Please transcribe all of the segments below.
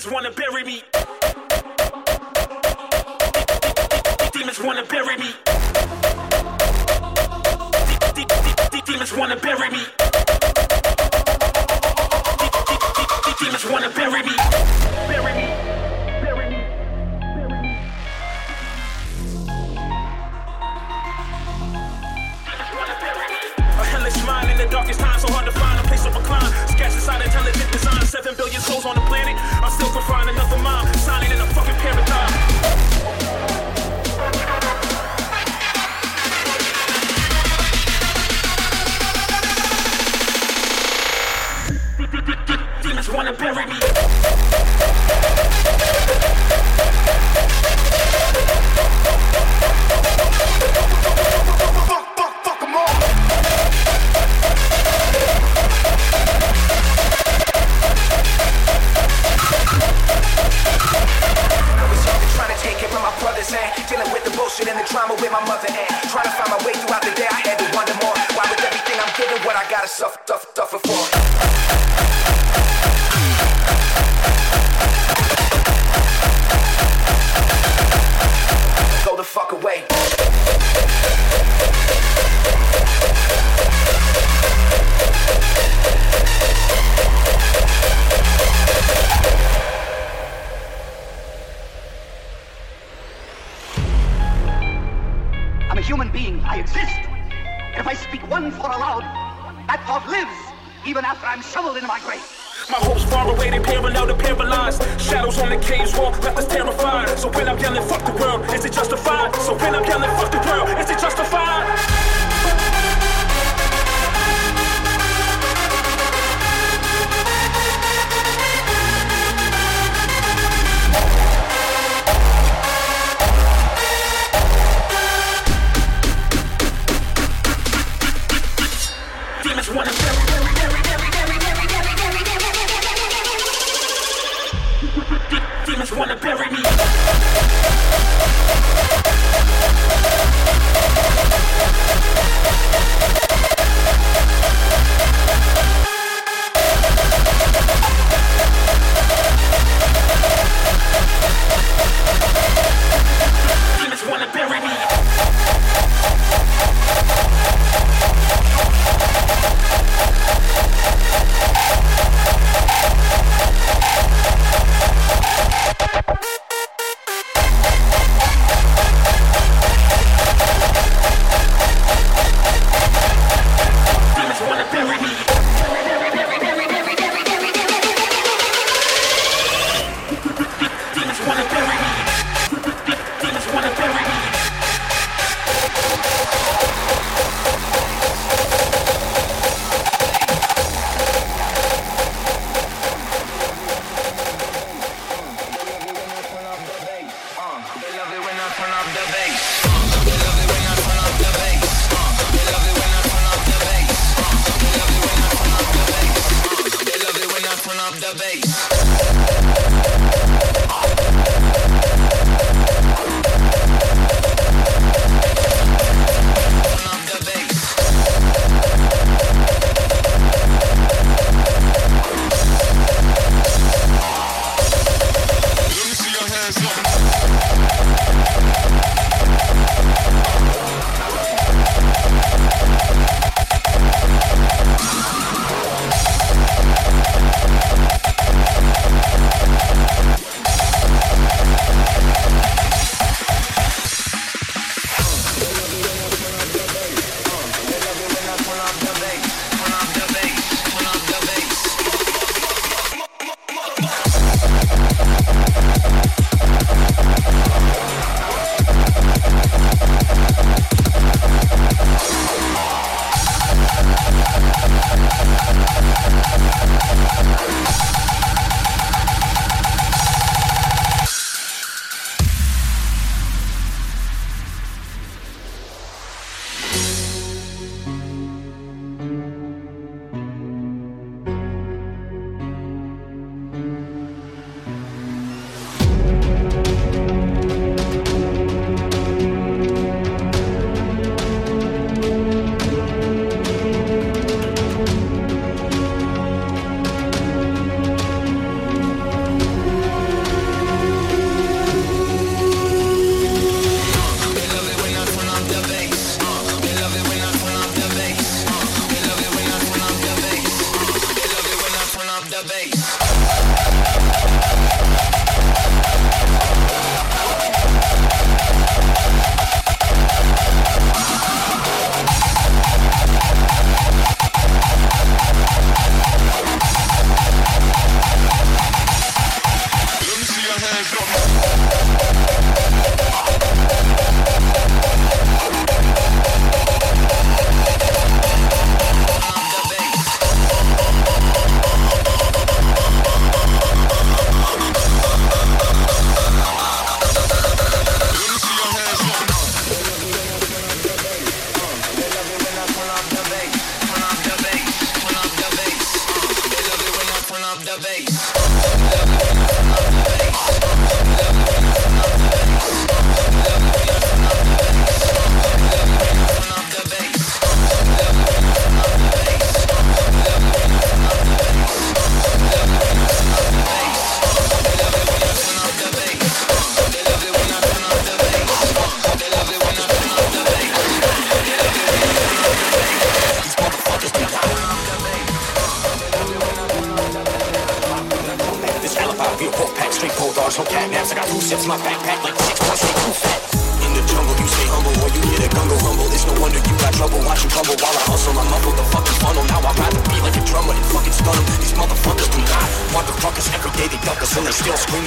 Demons wanna bury me. Demons wanna bury me. Demons wanna bury me. Find another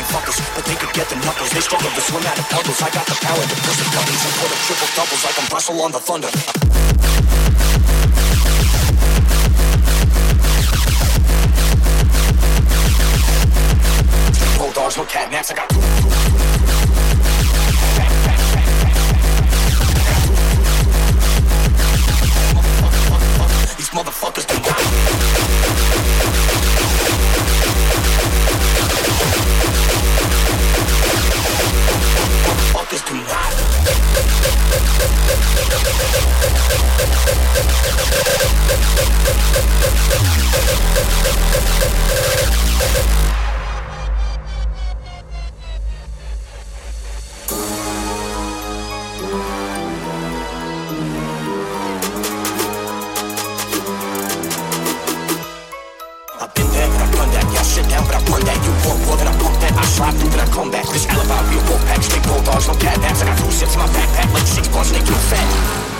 screaming fuckers. But they could get the knuckles. They struggle to swim out of puddles. I got the power to push the buttons and put up triple doubles like I'm Russell on the thunder. Bulldogs, no catnaps. I got two, These motherfuckers do not. Slide through, but I come back. This alibi, bulldogs, no catnaps. I got two sips in my backpack, like six blunts, and too fat.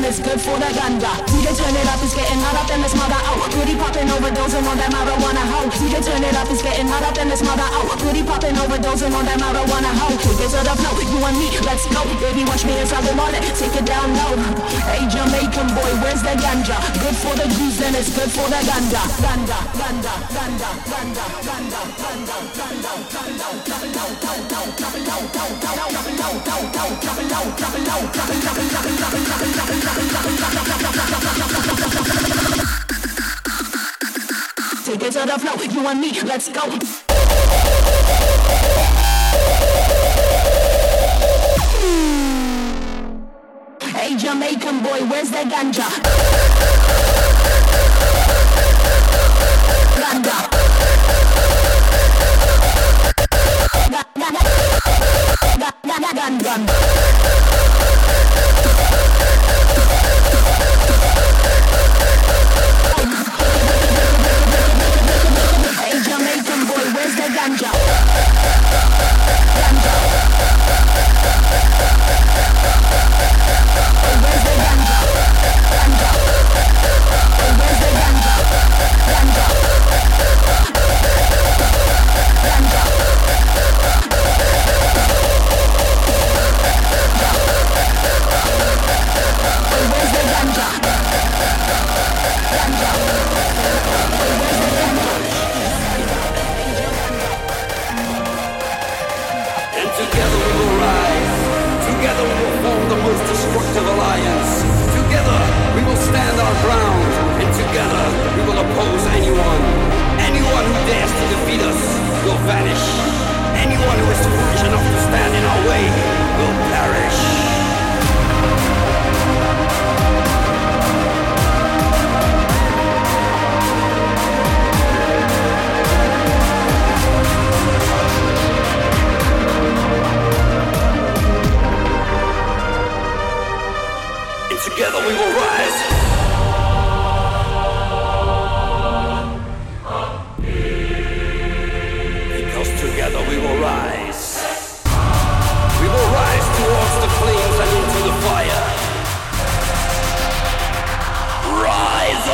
Then it's good for the ganja. DJ turn it up, it's getting hot up in this mother out. Goody popping, overdosing on that marijuana hoe. DJ turn it up, it's getting hot up in this mother out. Goody popping, overdosing on that marijuana hoe. Take it to the flow, you and me, let's go. Baby, watch me inside the wallet, take it down low. Hey Jamaican boy, where's the ganja? Good for the goose, then it's good for the ganja. Ganja, ganja, ganja, ganja, ganja, ganja, ganja, ganja, ganja, ganja, ganja, Take it to the flow, you and me, let's go. Hey Jamaican boy, where's the? Ganja.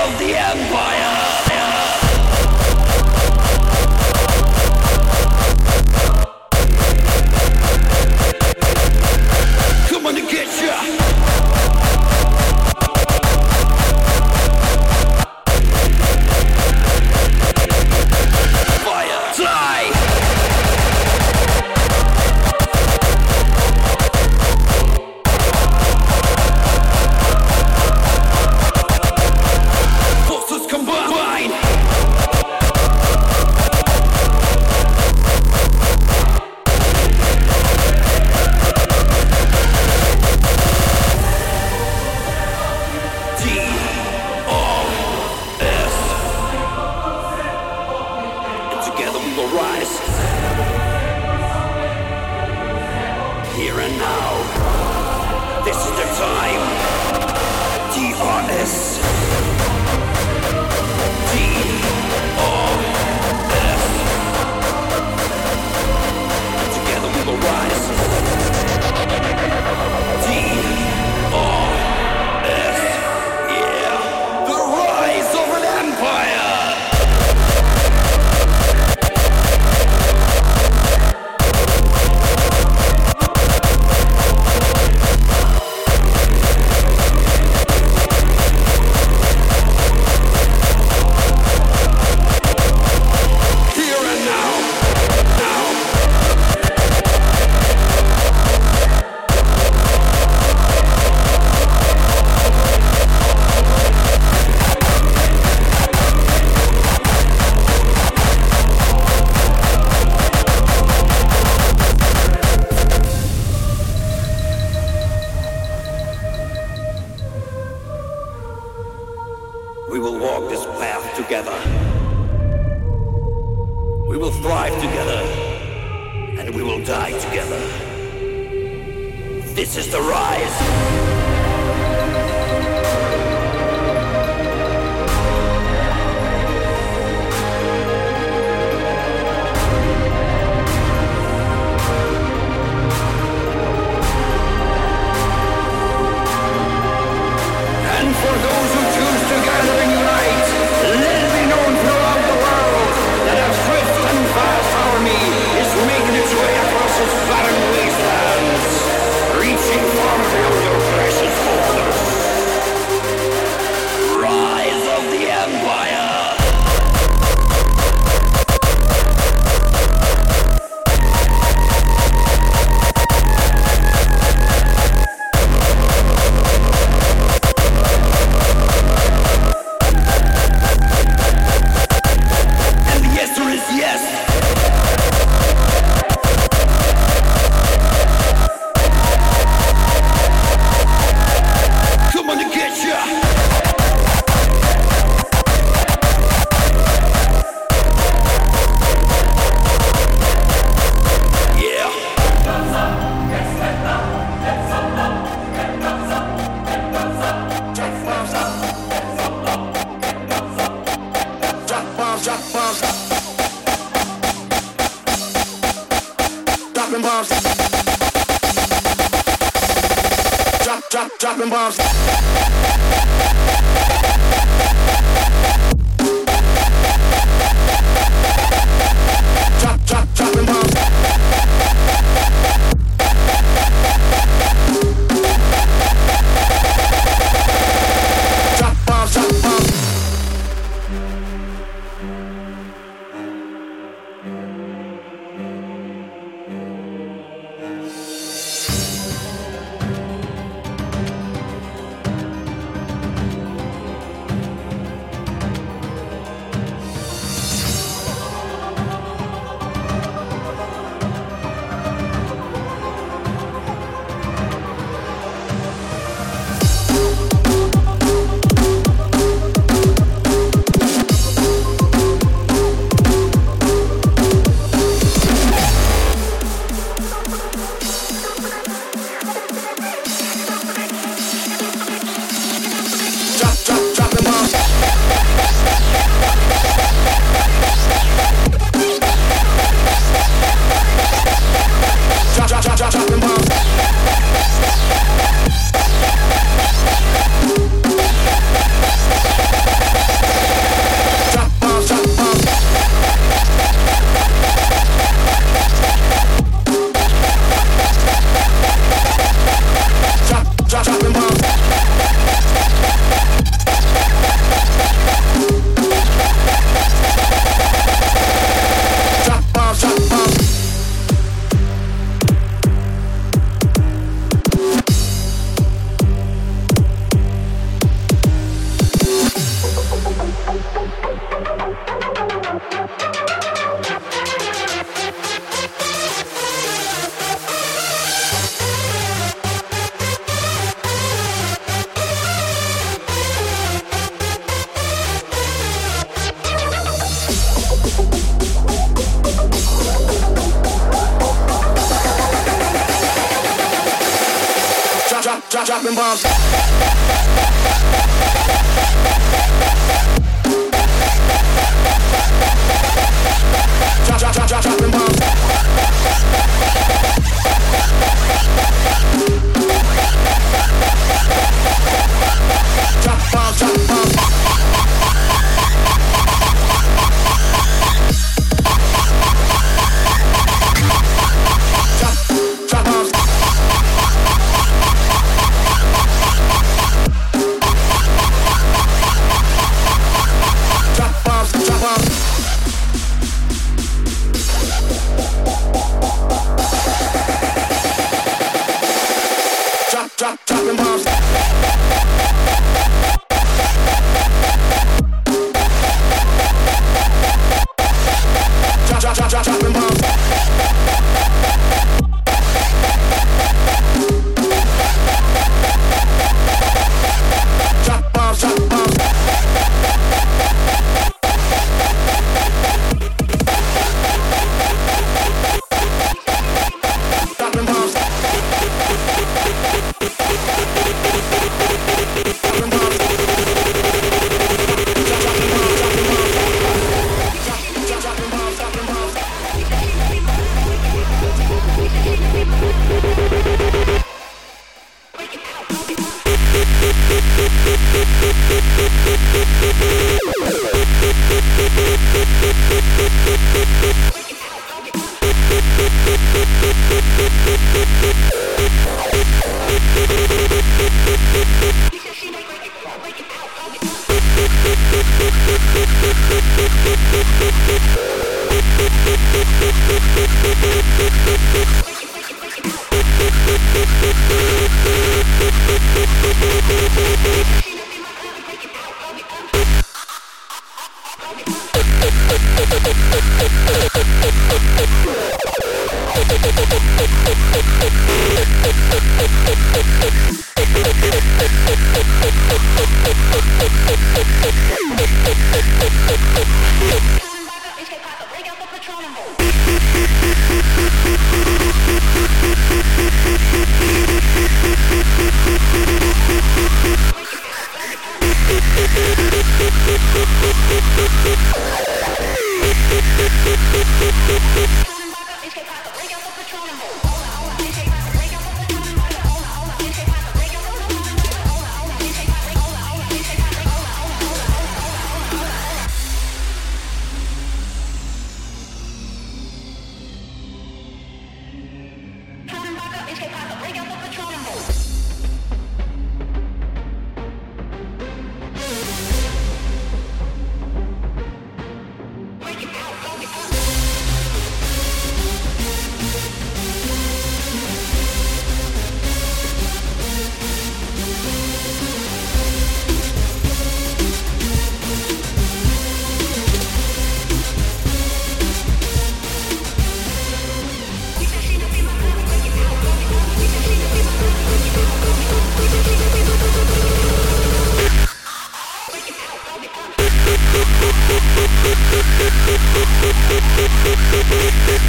Of the Empire! Come on to get ya!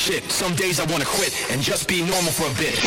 Some days I wanna quit and just be normal for a bit.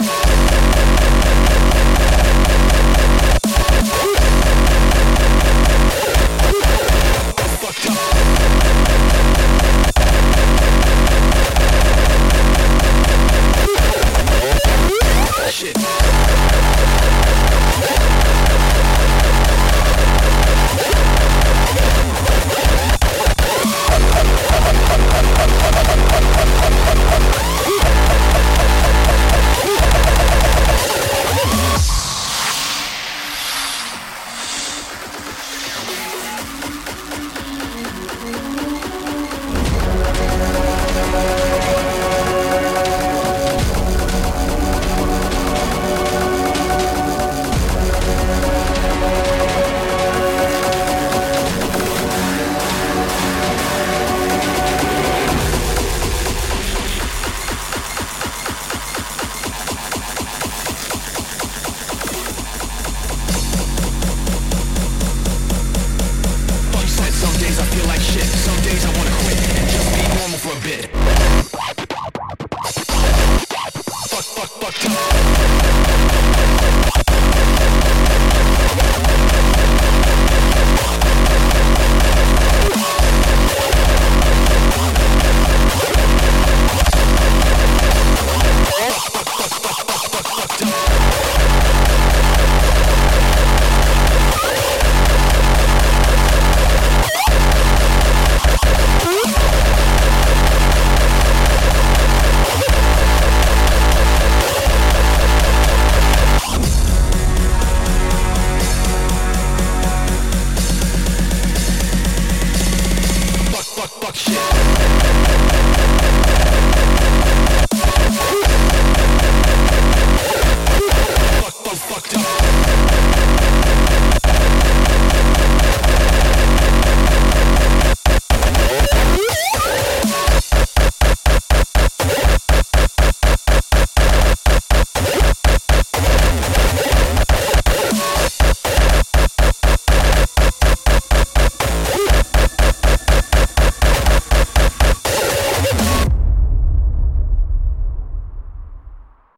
days I feel like shit. Some days I wanna quit and just be normal for a bit.